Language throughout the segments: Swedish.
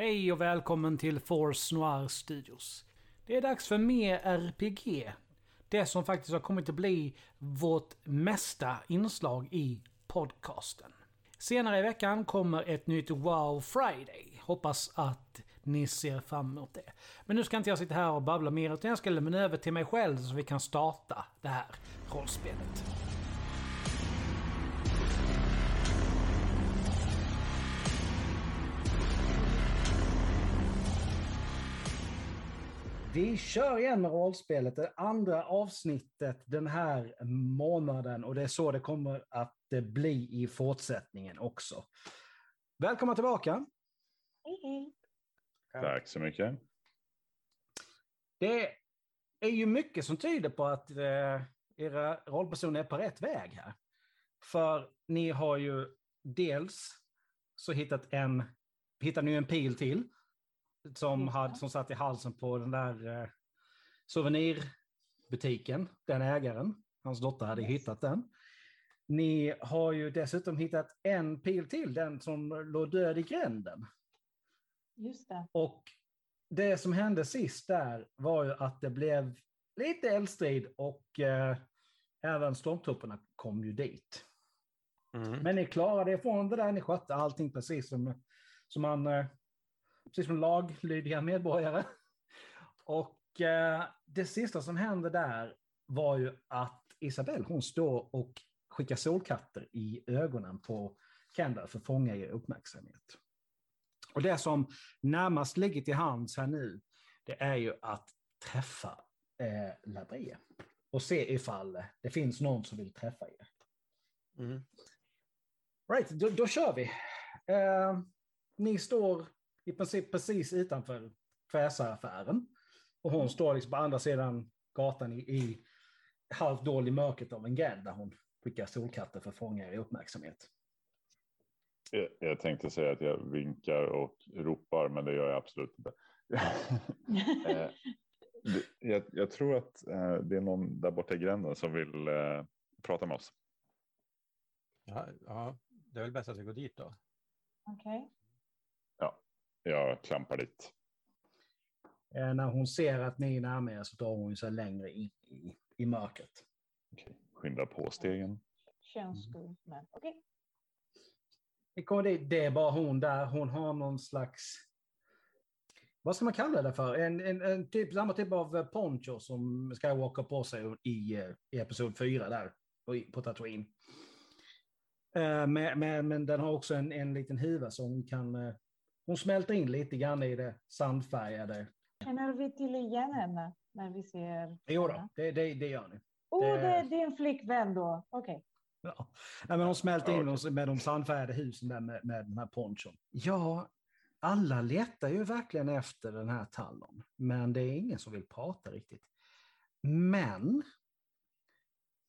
Hej och välkommen till Force Noir Studios. Det är dags för mer RPG. Det som faktiskt har kommit att bli vårt mesta inslag i podcasten. Senare i veckan kommer ett nytt Wow Friday. Hoppas att ni ser fram emot det. Men nu ska inte jag sitta här och babbla mer utan jag ska lämna över till mig själv så vi kan starta det här rollspelet. Vi kör igen med rollspelet, det andra avsnittet den här månaden och det är så det kommer att bli i fortsättningen också. Välkomna tillbaka! Hej, hej. Tack så mycket. Det är ju mycket som tyder på att eh, era rollpersoner är på rätt väg här. För ni har ju dels så hittat en, hittar ni en pil till som, hade, som satt i halsen på den där eh, souvenirbutiken, den ägaren. Hans dotter hade Yes. hittat den. Ni har ju dessutom hittat en pil till, den som låg död i gränden. Just det. Och det som hände sist där var ju att det blev lite eldstrid och eh, även stormtrupperna kom ju dit. Mm. Men ni klarade ifrån det där, ni skötte allting precis som, som man, eh, precis som laglydiga medborgare. Och eh, det sista som hände där var ju att Isabelle, hon står och skickar solkatter i ögonen på Kendall för att fånga er uppmärksamhet. Och det som närmast ligger till hands här nu, det är ju att träffa eh, Labrie och se ifall det finns någon som vill träffa er. Mm. Right, då, då kör vi. Eh, ni står i princip precis utanför kväsaraffären. Och hon står liksom på andra sidan gatan i, i halvt dålig mörkret av en gränd där hon skickar solkatter för att fånga er uppmärksamhet. Jag, jag tänkte säga att jag vinkar och ropar, men det gör jag absolut inte. Eh, jag, jag tror att eh, det är någon där borta i gränden som vill eh, prata med oss. Ja, ja, det är väl bäst att vi går dit då. Okej. Jag klampar dit. Eh, när hon ser att ni är närmare så drar hon sig längre in i, i mörkret. Okej. Skyndar på stegen. Känns skumt, men okej. Dit, det är bara hon där. Hon har någon slags, vad ska man kalla det för? En, en, en typ, samma typ av poncho som Skywalker på sig i, eh, i episod 4 där på, Tatooine. Eh, men, men, men den har också en, en liten huva hon kan, eh, hon smälter in lite grann i det sandfärgade. Känner vi till igen henne när vi ser Jo då, det, det, det gör ni. Oh, det- det är din flickvän då. Okej. Ja. Nej, men hon smälter in okej. med de sandfärgade husen där med, med den här ponchon. Ja, alla letar ju verkligen efter den här Tallon, men det är ingen som vill prata riktigt. Men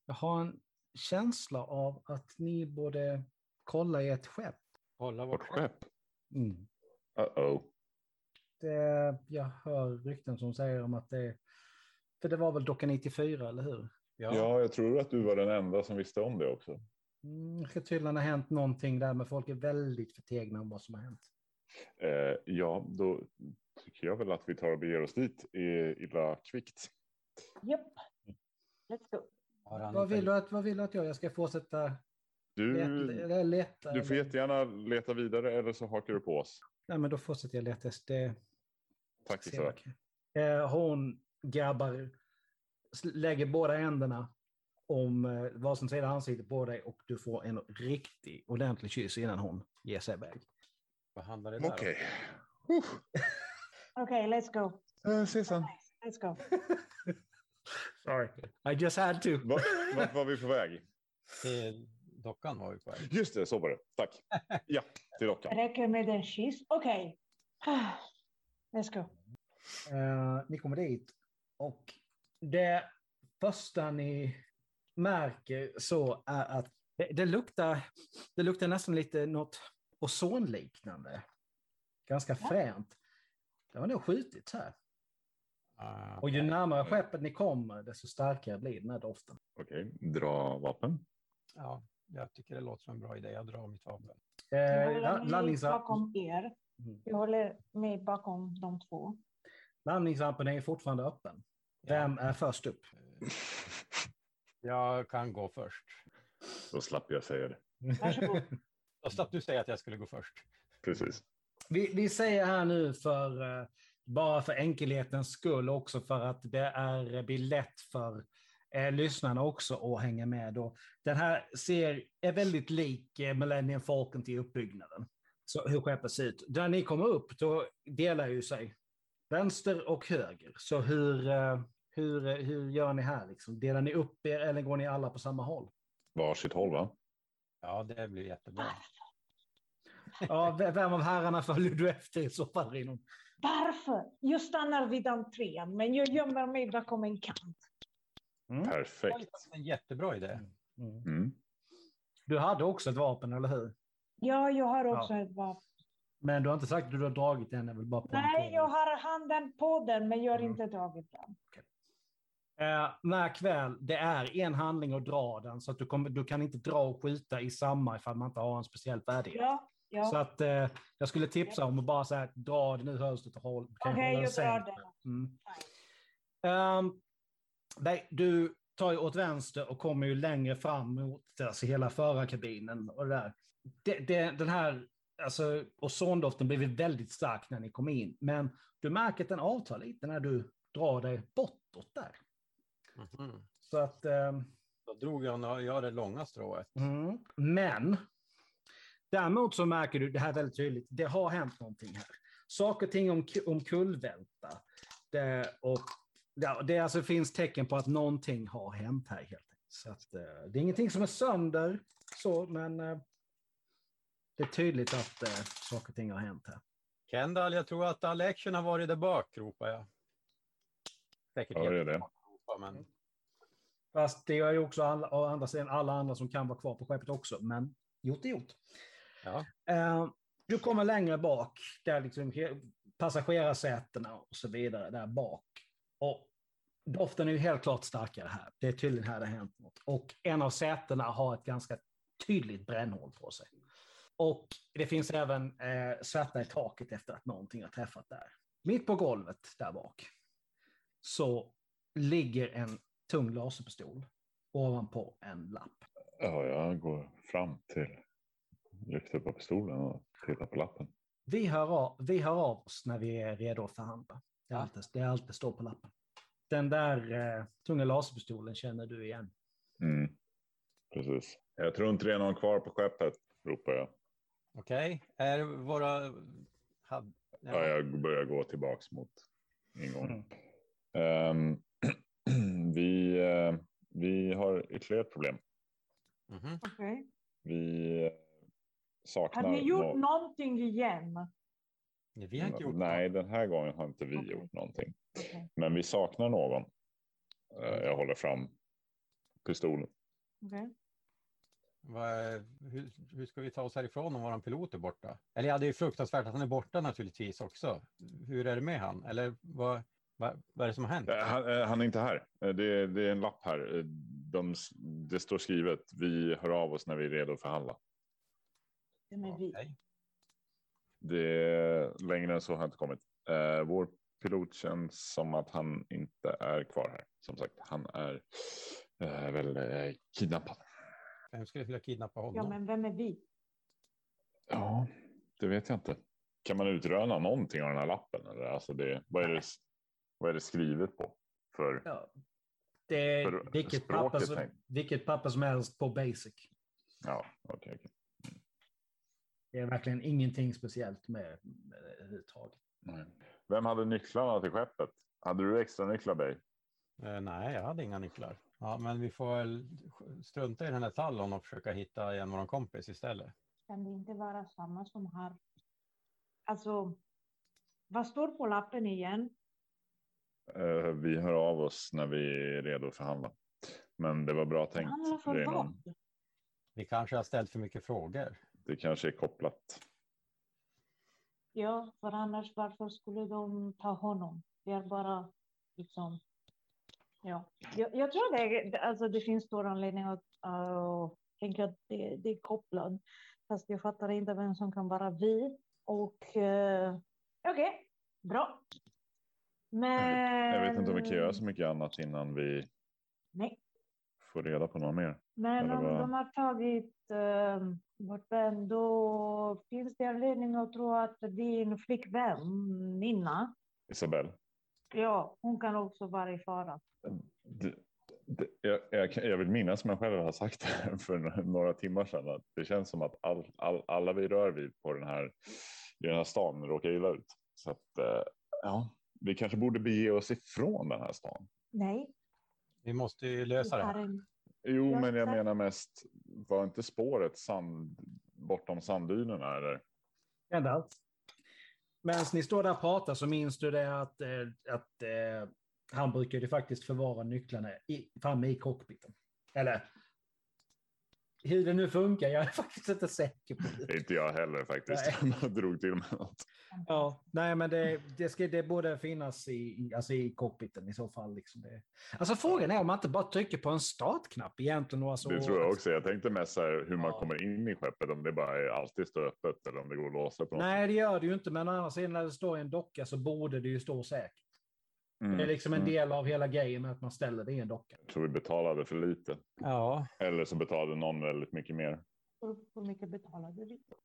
jag har en känsla av att ni borde kolla i ett skepp. Kolla Vårt skepp. Mm. Uh-oh. Det, jag hör rykten som säger om att det för det var väl docka 94, eller hur? Ja, Ja, jag tror att du var den enda som visste om det också. Mm, det tydligen ha hänt någonting där, men folk är väldigt förtegna om vad som har hänt. Eh, ja, då tycker jag väl att vi tar och beger oss dit i- illa kvickt. Japp. Let's go. har Vad vill, du att, vad vill du att jag, jag ska fortsätta Du, leta? leta du får eller- jättegärna leta vidare eller så hakar du på oss. Nej, men då fortsätter jag leta. Det, Tack jag kan- eh, hon grabbar, lägger båda händerna om eh, varsin sida ansiktet på dig och du får en riktig ordentlig kyss innan hon ger sig iväg. Vad handlar det där om? Okej. Okej, let's go. Eh, ses sen. Let's go. Sorry, I just had to. Vart vart var vi på väg? Till dockan var vi på väg. Just det, så var det. Tack. Ja, till dockan. Räcker med en kyss. Okej. Ah, Let's go. Eh, ni kommer dit och det första ni märker så är att det, det, luktar, det luktar nästan lite något ozonliknande. Ganska Ja. fränt. Det har nog skjutits här. Ah, Och ju närmare skeppet ni kommer, desto starkare blir den här doften. Okej, dra vapen. ja, jag tycker det låter som en bra idé. Jag drar mitt vapen. Eh, Jag la- håller mig bakom er. Mm. Jag håller mig bakom de två. Landningsrampen är fortfarande öppen. Vem är först upp? Jag kan gå först. Då slapp jag säga det. Varsågod. Då slapp du säga att jag skulle gå först. Precis. Vi, vi säger här nu för eh, bara för enkelhetens skull också för att det är, blir lätt för eh, lyssnarna också att hänga med. Och den här ser, är väldigt lik eh, Millennium Falcon till uppbyggnaden. Så hur skeppet ser ut. När ni kommer upp då delar ju sig vänster och höger. Så hur, eh, hur, eh, hur gör ni här? Liksom? Delar ni upp er eller går ni alla på samma håll? Varsitt håll va? Ja, det blir jättebra. Ja, vem av herrarna följer du efter i så fall, Rinon? Varför? Jag stannar vid entrén, men jag gömmer mig bakom en kant. Det var ju Perfekt. faktiskt en jättebra idé. Mm. Mm. Du hade också ett vapen, eller hur? Ja, jag har också ett vapen. Men du har inte sagt att du har dragit den, jag vill bara Nej, jag har handen på den, men jag har Mm. inte dragit den. Eh, märk väl, det är en handling att dra den, så att du, kommer, du kan inte dra och skjuta i samma ifall man inte har en speciell färdighet. Ja, ja. Så att eh, jag skulle tipsa om att bara säga att dra det nu hörs det och håll. Okej, hålla jag drar den. Mm. Ehm, nej, du tar ju åt vänster och kommer ju längre fram mot alltså, hela förarkabinen. Och det där. Det, det, den här alltså, ozondoften blir väldigt stark när ni kommer in, men du märker att den avtar lite när du drar dig bortåt där. Mhm. Så att, ehm, Då drog jag, jag det långa strået. mm. Men däremot så märker du, det här är väldigt tydligt, det har hänt någonting här. Saker och ting om, om kullvälta. Det, och, ja, det alltså finns tecken på att någonting har hänt här helt enkelt. Så att, eh, det är ingenting som är sönder, så, men eh, det är tydligt att eh, saker och ting har hänt här. Kendall, jag tror att all action har varit där bak, ropar jag. Säkert Ja, det är det. men Fast det är ju också alla, å andra sidan alla andra som kan vara kvar på skeppet också, men gjort är gjort. ja. Eh, du kommer längre bak, där liksom passagerarsätena och så vidare där bak. Och doften är ju helt klart starkare här. Det är tydligen här det har hänt något. Och en av sätena har ett ganska tydligt brännhål på sig. Och det finns även eh, svärta i taket efter att någonting har träffat där. Mitt på golvet där bak så ligger en tung laserpistol ovanpå en lapp. Ja, jag går fram till, lyfter på pistolen och tittar på lappen. Vi hör, av, vi hör av oss när vi är redo att förhandla. Det är Ja. allt det, är allt det står på lappen. Den där eh, tunga laserpistolen känner du igen. Mm. Precis. Jag tror inte det är någon kvar på skeppet, ropar jag. Okej, är våra... Had... Ja, jag börjar gå tillbaks mot ingången. Mm. Ehm, vi, eh, vi har ytterligare ett problem. Mhm. Okej. Vi eh, saknar... Har ni gjort nå- någonting igen? Nej, Vi har inte gjort Nej, den här gången har inte vi Okej. gjort någonting. Okej. Men vi saknar någon. Eh, Jag håller fram pistolen. Vad är- hur, hur ska vi ta oss härifrån om vår pilot är borta? Eller ja, det är fruktansvärt att han är borta naturligtvis också. Hur är det med han? Eller vad, vad, vad är det som har hänt? Eh, Han, eh, han är inte här. Det är, det är en lapp här. De, det står skrivet. Vi hör av oss när vi är redo att förhandla. Vem är vi? Det är, längre än så har jag inte kommit. Eh, vår pilot känns som att han inte är kvar här. Som sagt, han är eh, väl eh, kidnappad. Vem skulle vilja kidnappa honom? Ja, men vem är vi? Ja, det vet jag inte. Kan man utröna någonting av den här lappen? Eller? Alltså det, vad, är det, vad är det skrivet på? För, Ja. Det är För vilket språket, papper, som, vilket papper som helst på basic. ja, okej. okej. Det är verkligen ingenting speciellt med med överhuvudtaget. Vem hade nycklarna till skeppet? Hade du extra nycklar dig? Eh, nej, jag hade inga nycklar. Ja, men vi får väl strunta i den här Tallon och försöka hitta igen vår kompis istället. Kan det inte vara samma som har... Alltså, vad står på lappen igen? Eh, vi hör av oss när vi är redo att förhandla. Men det var bra tänkt. För vad? Vi kanske har ställt för mycket frågor. Det kanske är kopplat. Ja, för annars varför skulle de ta honom? Det är bara liksom... Ja, jag, jag tror det, alltså det finns stor anledning att uh, tänka att det, det är kopplat. Fast jag fattar inte vem som kan vara vi. Och eh, okej, bra. Men... Jag vet inte om vi kan göra så mycket annat innan vi Nej, får reda på något mer. men om vad? de har tagit eh, vårt vän, då finns det anledning att tro att din flickvän, Nina, Isabelle. ja, hon kan också vara i fara. Det, det, jag, jag, kan- jag vill minnas som jag själv har sagt det för några timmar sedan. Att det känns som att all, all, alla vi rör vid på den här, i den här stan råkar illa ut. Så att, eh, ja, vi kanske borde bege oss ifrån den här stan. Nej, Vi måste ju lösa det här här. är- Jo, Jag men jag menar mest, var inte spåret sand, bortom sanddynerna? Eller? Medan ni står där och pratar så minns du det att, eh, att eh, han brukade faktiskt förvara nycklarna i, framme i cockpiten. Eller hur det nu funkar, jag är faktiskt inte säker på det. Inte jag heller faktiskt. Jag drog till med något. Ja, nej, men det, det, ska, det borde finnas i, i- alltså i cockpiten i så fall. Liksom det. Alltså frågan är om man inte bara trycker på en startknapp egentligen. Och alltså, Det tror jag också. Jag tänkte mest så här, hur man Ja. kommer in i skeppet. Om det bara är alltid står öppet eller om det går att låsa på något Nej, det gör det ju inte, men å andra sidan när det står i en docka så borde det ju stå säkert. Mm. Det är liksom en Mm. del av hela grejen med att man ställer det i en docka. Jag tror vi betalade för lite. Ja, Eller så betalade någon väldigt mycket mer. Hur mycket betalade inte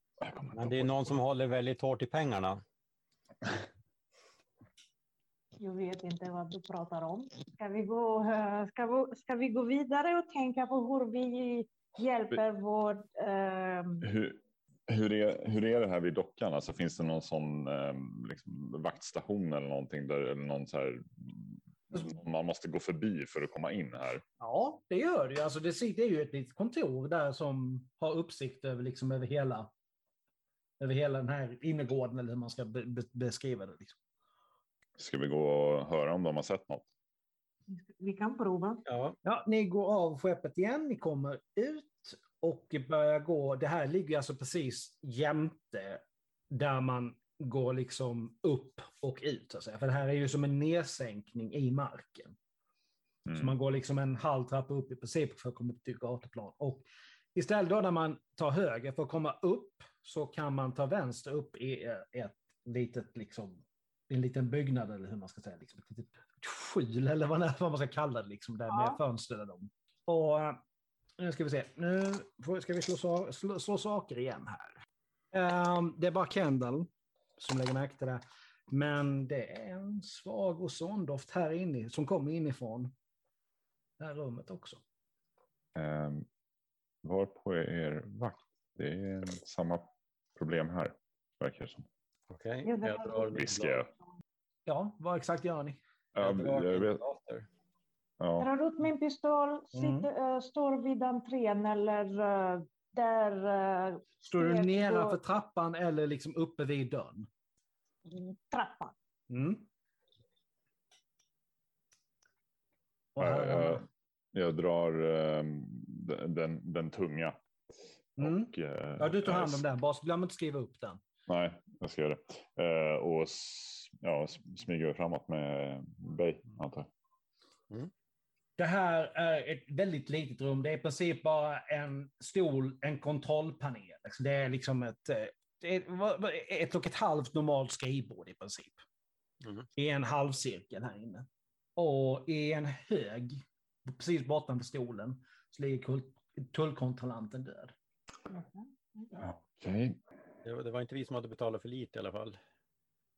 men det är någon som håller väldigt hårt i pengarna. Jag vet inte vad du pratar om. Ska vi gå, eh, ska vi, ska vi gå vidare och tänka på hur vi hjälper vår... ehm, Hur, hur, är, hur är det här vid dockan? Alltså, finns det någon sån ehm, liksom, vaktstation eller någonting där eller någon så här, man måste gå förbi för att komma in här? Ja, det gör det ju. Alltså det, är ju ett litet kontor där som har uppsikt över, liksom, över, hela, över hela den här innergården, eller hur man ska be, be, beskriva det. Liksom. Ska vi gå och höra om de har sett något? vi kan prova. Ja, Ja, ni går av skeppet igen, ni kommer ut och börjar gå. Det här ligger alltså precis jämte där man går liksom upp och ut. Så att säga. För det här är ju som en nedsänkning i marken. Mm. Så man går liksom en halv trappa upp i princip för att komma upp till gatuplan. Och istället då när man tar höger för att komma upp så kan man ta vänster upp i ett litet, liksom, en liten byggnad eller hur man ska säga, liksom ett litet skjul eller vad, man ska kalla det, liksom, där Ja. med fönster. Och nu ska vi se, nu ska vi slå, slå, slå saker igen här. Ehm, det är bara Kendall som lägger märke till det. Men det är en svag ozondoft här inne som kommer inifrån det här rummet också. Ehm, var på er vakt? Det är samma problem här, verkar det som. okej. Ja, det Jag var- drar min. Ja, vad exakt gör ni? Ja, Jag drar jag vet. Ja. Jag drar ut min pistol, sitter, eh, står vid entrén eller eh, där eh, Står du Jag nere går- för trappan eller liksom uppe vid dörren? trappan. Mm. Och Ja, här- jag, jag drar ehm, den, den, tunga. Mm. Och, Ja, du tar hand om den. Bara glöm inte att skriva upp den. Nej, jag ska göra det. Och ja, smyger framåt med Bay, antar jag. Det här är ett väldigt litet rum. Det är i princip bara en stol, en kontrollpanel. Liksom, Det är liksom ett, eh, det är ett och ett halvt normalt skrivbord i princip. Mm. I en halvcirkel här inne. Och i en hög, precis bortom stolen, så ligger tullkontrollanten död. Okej. Det var, det var inte vi som hade betalat för lite i alla fall.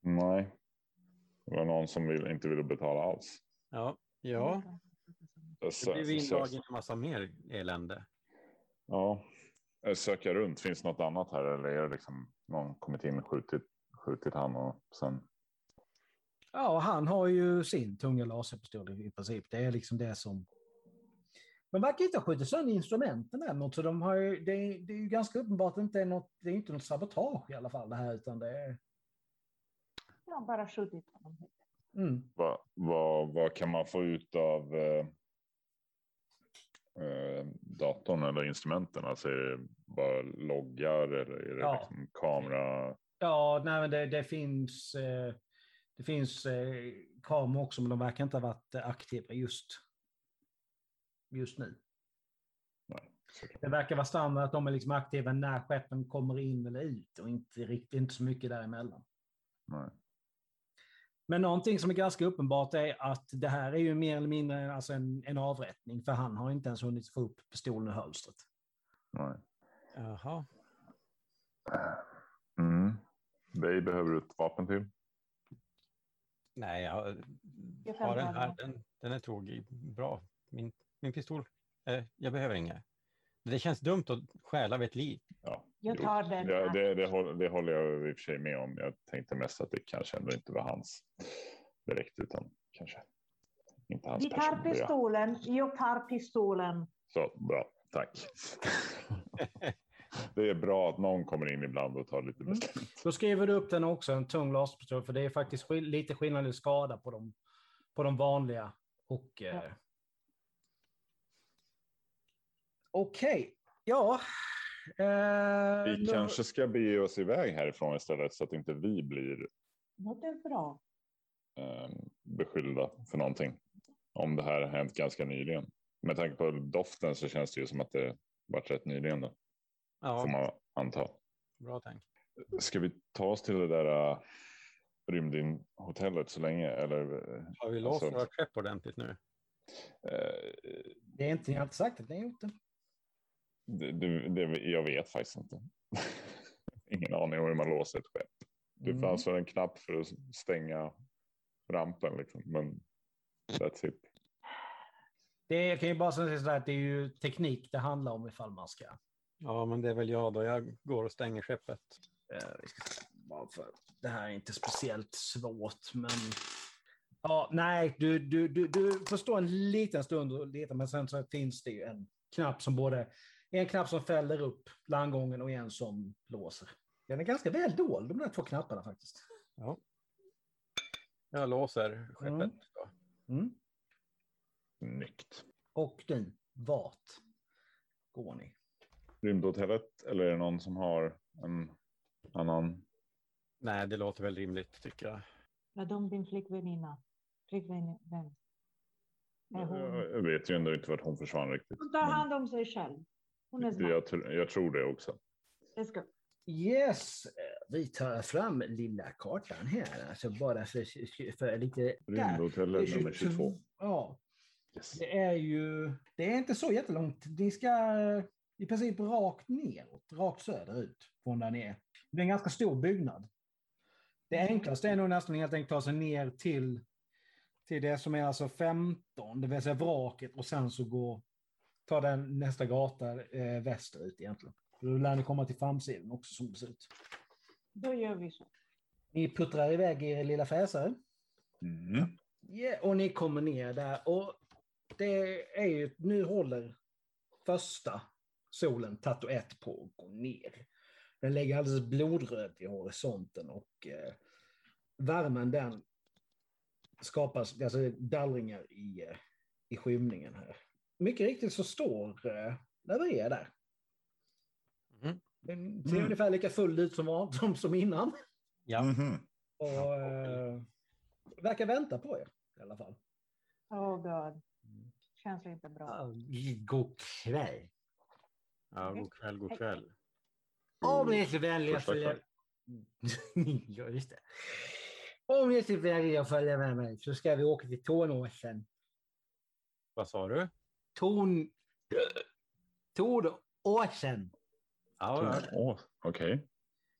Nej. Det var någon som vill, inte ville betala alls. Ja, ja. Jag det sö- indragen i en massa mer elände. Ja. Jag söker runt. Finns det något annat här eller är det liksom någon kommit in och skjutit, skjutit han och sen? Ja, han har ju sin tunga laserpistol i princip. Det är liksom det som... De verkar inte ha skjutit sönder instrumenten något, så de har ju, det, är, det är ju ganska uppenbart att det inte är något, det är inte något sabotage i alla fall det här, utan det är... Jag har bara skjutit honom. Mm. Vad, vad, vad kan man få ut av eh, eh, datorn eller instrumenten? Alltså är det bara loggar eller är det Ja. liksom kamera? Ja, nej, men det, det finns, eh, det finns eh, kameror också, men de verkar inte ha varit aktiva just, just nu. Det verkar vara standard att de är liksom aktiva när skeppen kommer in eller ut och inte riktigt inte så mycket däremellan. Nej. Men någonting som är ganska uppenbart är att det här är ju mer eller mindre alltså en, en avrättning, för han har inte ens hunnit få upp pistolen ur hölstret. Nej. Jaha. Mm. Dig behöver du ett vapen till. Nej, jag Jag kan har den här. den. Den, är tråkig. Bra. Min, min pistol. Eh, jag behöver inget. Det känns dumt att stjäla av ett liv. Ja, Jag jo. tar den. Ja, det, det, håller, det håller jag i och för sig med om. Jag tänkte mest att det kanske ändå inte var hans direkt, utan kanske inte hans Vi tar pistolen. Jag tar pistolen. Så bra, tack. det är bra att någon kommer in ibland och tar lite Mm. beslut. Då skriver du upp den också, en tung laserpistol, för det är faktiskt skill- lite skillnad i skada på de, på de vanliga. Och, eh... Okej, ja. Eh, Vi kanske ska bege oss iväg härifrån istället så att inte vi blir bra. eh, beskyllda för någonting. Om det här har hänt ganska nyligen. Med tanke på doften så känns det ju som att det varit rätt nyligen. Då, får Ja, man anta. bra tänk. Ska vi ta oss till det där uh, rymdinhotellet så länge? Eller, eh, Har vi låst Alltså- våra skepp ordentligt nu? eh, Det är inte, jag har inte sagt att ni har gjort det. Det, det, det, jag vet faktiskt inte. Ingen aning om hur man låser ett skepp. Det Mm. fanns väl en knapp för att stänga rampen, liksom. men that's it. Det jag kan ju bara säga sådär att det är ju teknik det handlar om ifall man ska. Ja, men det är väl jag då. Jag går och stänger skeppet. Eh, det här är inte speciellt svårt, men... Ja, nej, du, du, du, du får stå en liten stund och leta, men sen så finns det ju en knapp som både... En knapp som fäller upp landgången och en som låser. Den är ganska väl dold, de där två knapparna faktiskt. Ja. Jag låser skeppet. Mm. Mm. Snyggt. Och nu, vart går ni? Rymdhotellet eller är det någon som har en annan? Nej, det låter väl rimligt tycker jag. Var de din flickväninna? Flickvän? vem? Är hon? Jag vet ju ändå inte vart hon försvann riktigt. Hon tar hand om sig själv. Hon är smart. jag, tr- jag tror det också. Let's go. Yes, vi tar fram lilla kartan här, alltså bara för, för lite... Där. Det är Rymdhotellet nummer 22. Ja, Yes. det är ju... Det är inte så jättelångt. Ni ska i princip rakt neråt, rakt söderut från där ni är. Det är en ganska stor byggnad. Det enklaste är nog nästan helt enkelt att ta sig ner till, till det som är alltså 15, det vill säga vraket, och sen så gå, ta den nästa gata eh, västerut egentligen. Då lär ni komma till framsidan också som det ser ut. Då gör vi så. Ni puttrar iväg er lilla fräsare. Mm. Yeah, och ni kommer ner där och det är ju, nu håller första solen 1 på att gå ner. Den ligger alldeles blodröd i horisonten och eh, värmen den skapas, alltså dallringar i, eh, i skymningen här. Mycket riktigt så står eh, Laveria där. Mhm. Den ser Mm. ungefär lika full ut som, var- som, som innan. Ja, Mhm. Och eh, verkar vänta på er i alla fall. Oh god. Känns inte bra. God kväll. ja god kväll, god kväll. Om ni är så vänliga kväll. ja, just det. Om ni är så vänliga att följa med mig så ska vi åka till Tornåsen. Vad sa du? Torn... Tornåsen. Ja, ja. Åh, Okej.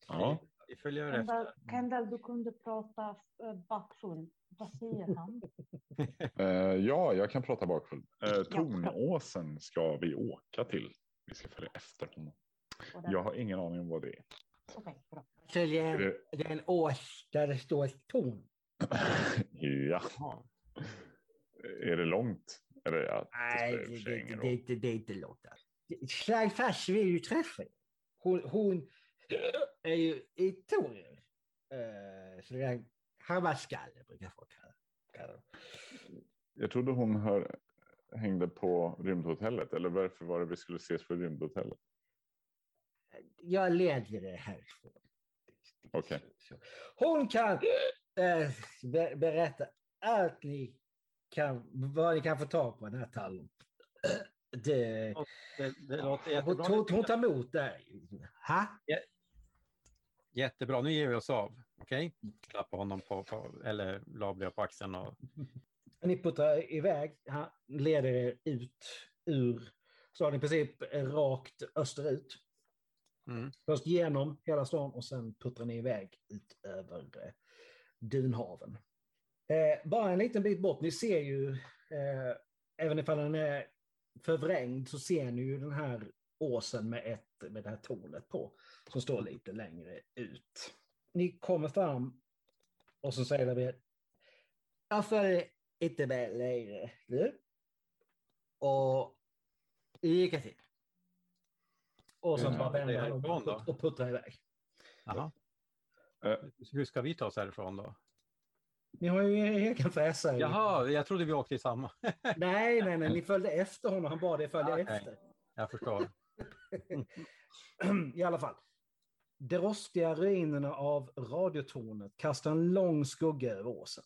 Ja. vi följer Kendall, efter. Kendall, du kunde prata uh, bakfull. Vad säger han? Eh, ja, jag kan prata bakfull. Uh, Tornåsen ska vi åka till. Vi ska följa efter honom. Jag har ingen aning om vad det är. Okej, bra. Så det Är det... en ås där det står torn. ja. Ja. Är det långt? Eller, ja, Nej, det, det, det, det, det är inte långt där. Slang fast vill ju träffa. Hon, hon är ju i Toriel. Uh, så det är Hammarskalle brukar folk kalla- det. Jag trodde hon hör, hängde på rymdhotellet. Eller varför var det vi skulle ses på rymdhotellet? Jag leder er härifrån. Okej. Så. Hon kan eh, be- berätta allt ni kan, vad ni kan få tag på den här tallen. Det, Det, det hon, hon, hon tar emot det. Ha? Jättebra, nu ger vi oss av. Okej? Klappa honom på, på eller Labria på axeln. Och, Ni puttar iväg, han leder er ut ur staden i princip rakt österut. mm. Först genom hela stan och sen puttrar ni iväg ut över eh, dunhaven. Eh, bara en liten bit bort, ni ser ju, eh, även ifall den är förvrängd, så ser ni ju den här åsen med, ett, med det här tornet på, som står lite längre ut. Ni kommer fram och så säger vi, jag följer inte med längre nu. Och lycka till. Och sen Ja, bara vänder han och, och puttrar iväg. Jaha. Eh. Hur ska vi ta oss härifrån då? Ni har ju er egen fräsare. Jaha, jag trodde vi åkte i samma. Nej, nej, nej, ni följde efter honom. Han bad er följa Okej. efter. Jag förstår. I alla fall. De rostiga ruinerna av radiotornet kastar en lång skugga över åsen.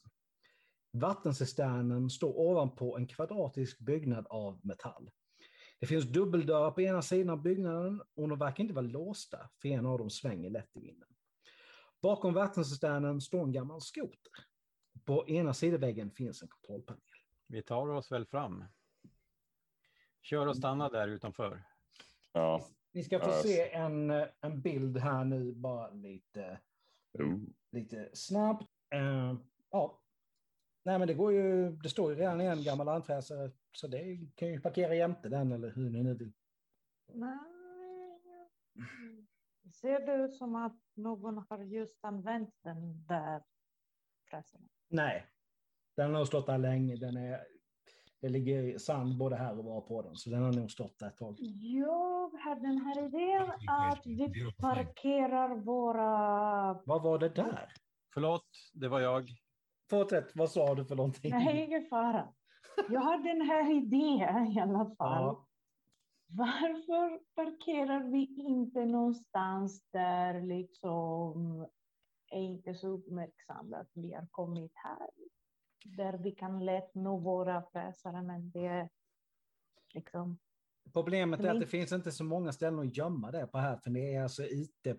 Vattencisternen står ovanpå en kvadratisk byggnad av metall. Det finns dubbeldörrar på ena sidan av byggnaden och de verkar inte vara låsta, för en av dem svänger lätt i vinden. Bakom vattencisternen står en gammal skoter. På ena sidoväggen finns en kontrollpanel. Vi tar oss väl fram. Kör och stanna där utanför. Ja. Ni ska få Ja, se en, eh, en bild här nu, bara lite, lite snabbt. Eh, ja. Nej, men det går ju, det står ju redan i en gammal lantfräsare, så det kan ju parkera jämte den eller hur ni nu vill. Nej. Ser det ut som att någon har just använt den där fräsen? Nej, den har stått där länge. Den är, det ligger sand både här och var på den, så den har nog stått där ett tag. Jag har den här idén att vi parkerar våra... Vad var det där? Förlåt, det var jag. Fortsätt, vad sa du för någonting? Nej, ingen fara. Jag har den här idén i alla fall. Ja. Varför parkerar vi inte någonstans där liksom är inte så uppmärksamma att vi har kommit här? Där vi kan lätt nå våra fräsare, men det är liksom... Problemet är att det finns inte så många ställen att gömma det på här, för det är alltså ute,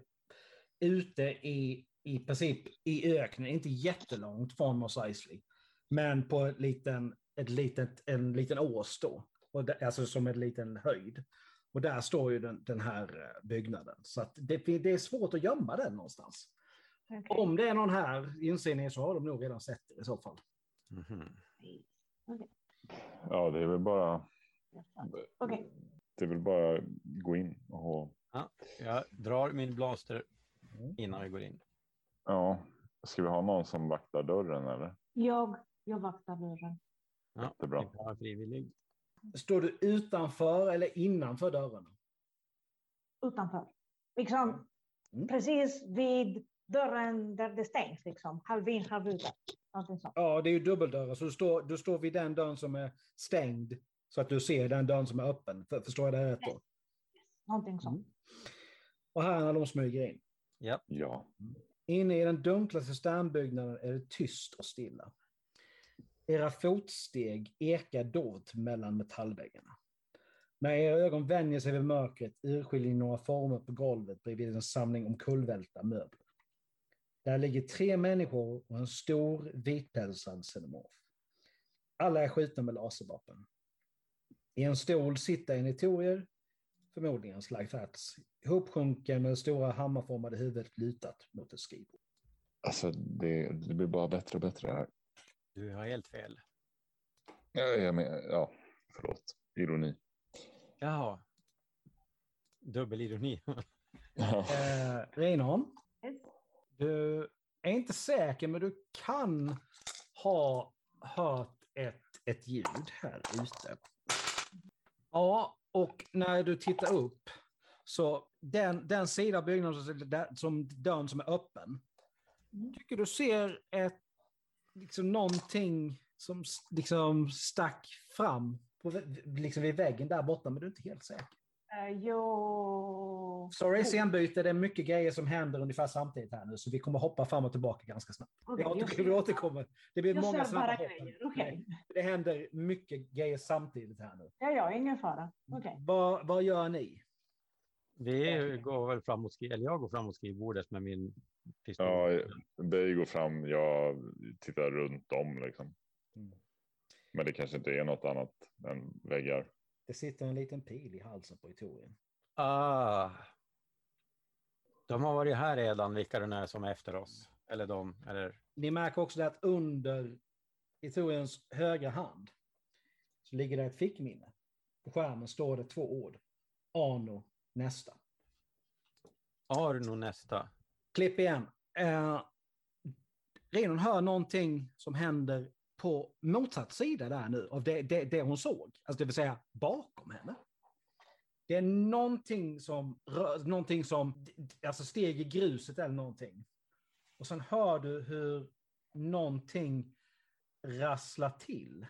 ute i, i princip i öknen, inte jättelångt från Mos Eisley, men på ett liten, ett litet, en liten ås då, och det, alltså som en liten höjd. Och där står ju den, den här eh, byggnaden, så det, det är svårt att gömma den någonstans. Okej. Om det är någon här inser ni så har de nog redan sett det i så fall. Mhm. Ja, det är väl bara. Okej. Det är väl bara gå in och. Jag drar min blaster innan vi går in. Ja, ska vi ha någon som vaktar dörren eller? Jag, jag vaktar dörren. Ja, Det är bra. inte vara frivillig. Står du utanför eller innanför dörren? Utanför. Liksom Mm. precis vid dörren där det stängs. Liksom. Halv in, halv ut. Ja, det är ju dubbeldörrar, så du står, du står vid den dörren som är stängd så att du ser den dörren som är öppen. För, förstår jag det rätt då? Någonting sånt. Mm. Och här när de smyger in. Ja. Inne i den dunkla cisternbyggnaden är det tyst och stilla. Era fotsteg ekar dovt mellan metallväggarna. När era ögon vänjer sig vid mörkret urskiljer ni några former på golvet bredvid en samling omkullvälta möbler. Där ligger tre människor och en stor vitpälsad xenomorf. Alla är skjutna med laservapen. I en stol sitter en etorier, förmodligen Slyfats, ihopsjunken med det stora hammarformade huvudet lutat mot ett skrivbord. Alltså det, det blir bara bättre och bättre här. Du har helt fel. Ja, jag men, ja förlåt. Ironi. Jaha. Dubbelironi. Ja. Eh, Reinholm, Yes du är inte säker, men du kan ha hört ett, ett ljud här ute. Ja, och när du tittar upp så den, den sida av byggnaden som- som dörren som är öppen, tycker du ser ett, liksom någonting som liksom stack fram på, liksom vid väggen där borta, men du är inte helt säker. Eh, Jo... Sorry, scenbyte. Det är mycket grejer som händer ungefär samtidigt här nu, så vi kommer hoppa fram och tillbaka ganska snabbt. Okej, vi, åter, jag vi återkommer. Det blir Jag många snabba hopp. grejer, okej. Det händer mycket grejer samtidigt här nu. Ja, ja, ingen fara. Okej. Vad, vad gör ni? Vi går väl fram mot skri- eller jag går fram mot skrivbordet med min pistol. Ja, det går fram. Jag tittar runt om liksom. Mm. Men det kanske inte är något annat än väggar. Det sitter en liten pil i halsen på Itorien. Ah. De har varit här redan, vilka den är som är efter oss. Eller de, eller Ni märker också det att under Itoriens högra hand så ligger det ett fickminne. På skärmen står det två ord. Ano nästa. Arno nästa. Klipp igen. Eh, Renon hör någonting som händer på motsatt sida där nu av det, det, det hon såg. Alltså det vill säga bakom henne. Det är någonting som, någonting som, alltså steg i gruset eller någonting. Och sen hör du hur någonting rasslar till.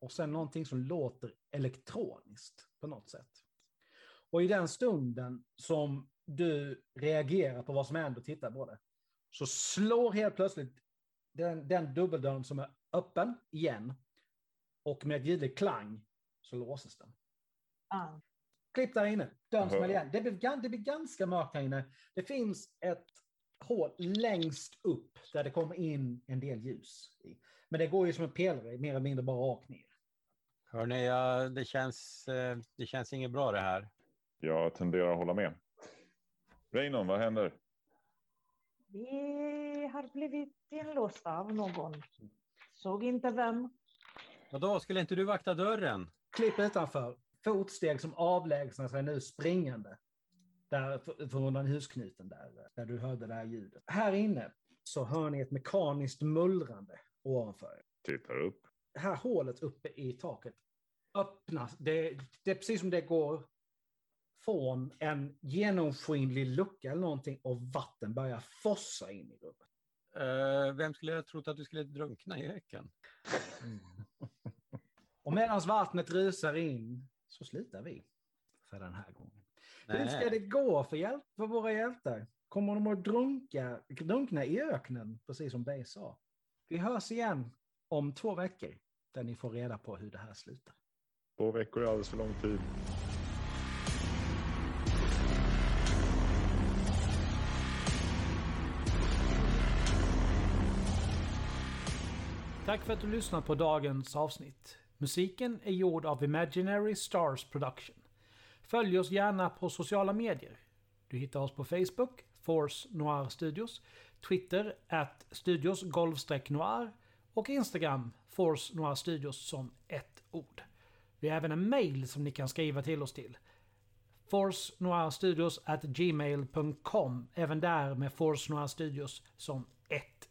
Och sen någonting som låter elektroniskt på något sätt. Och i den stunden som du reagerar på vad som händer och tittar på det, så slår helt plötsligt den, den dubbeldörren som är öppen igen. Och med ett ljudlig klang så låses den. Ah. Klipp där inne, dörren smäller igen. Det blir, det blir ganska mörkt här inne. Det finns ett hål längst upp där det kommer in en del ljus. i. Men det går ju som en pelare, mer eller mindre bara rakt ner. Hörni, ja, det, känns, eh, det känns inget bra det här. Jag tenderar att hålla med. Reinon, vad händer? Vi har blivit inlåsta av någon. Såg inte vem. Vadå, skulle inte du vakta dörren? Klipp utanför, fotsteg som avlägsnar sig nu springande. Där från den husknuten där, där du hörde det här ljudet. Här inne så hör ni ett mekaniskt mullrande ovanför er. Tittar upp. Det här hålet uppe i taket öppnas. Det, det är precis som det går från en genomskinlig lucka eller någonting och vatten börjar fossa in i rummet. Eh, vem skulle jag trott att du skulle drunkna i öken? Och medan vattnet rusar in så slutar vi för den här gången. Hur ska det gå för, hjäl- för våra hjältar? Kommer de att drunka, drunkna i öknen, precis som Bay sa? Vi hörs igen om två veckor, där ni får reda på hur det här slutar. Två veckor är alldeles för lång tid. Tack för att du lyssnat på dagens avsnitt. Musiken är gjord av Imaginary Stars Production. Följ oss gärna på sociala medier. Du hittar oss på Facebook, Force Noir Studios, Twitter, at Studios golvstreck noir och Instagram, Force Noir Studios som ett ord. Vi har även en mail som ni kan skriva till oss till. Force Noir Studios at gmail.com. Även där med Force Noir Studios som ett ord.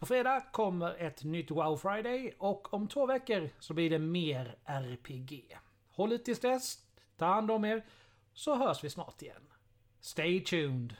På fredag kommer ett nytt Wow Friday och om två veckor så blir det mer RPG. Håll ut tills dess, ta hand om er, så hörs vi snart igen. Stay tuned!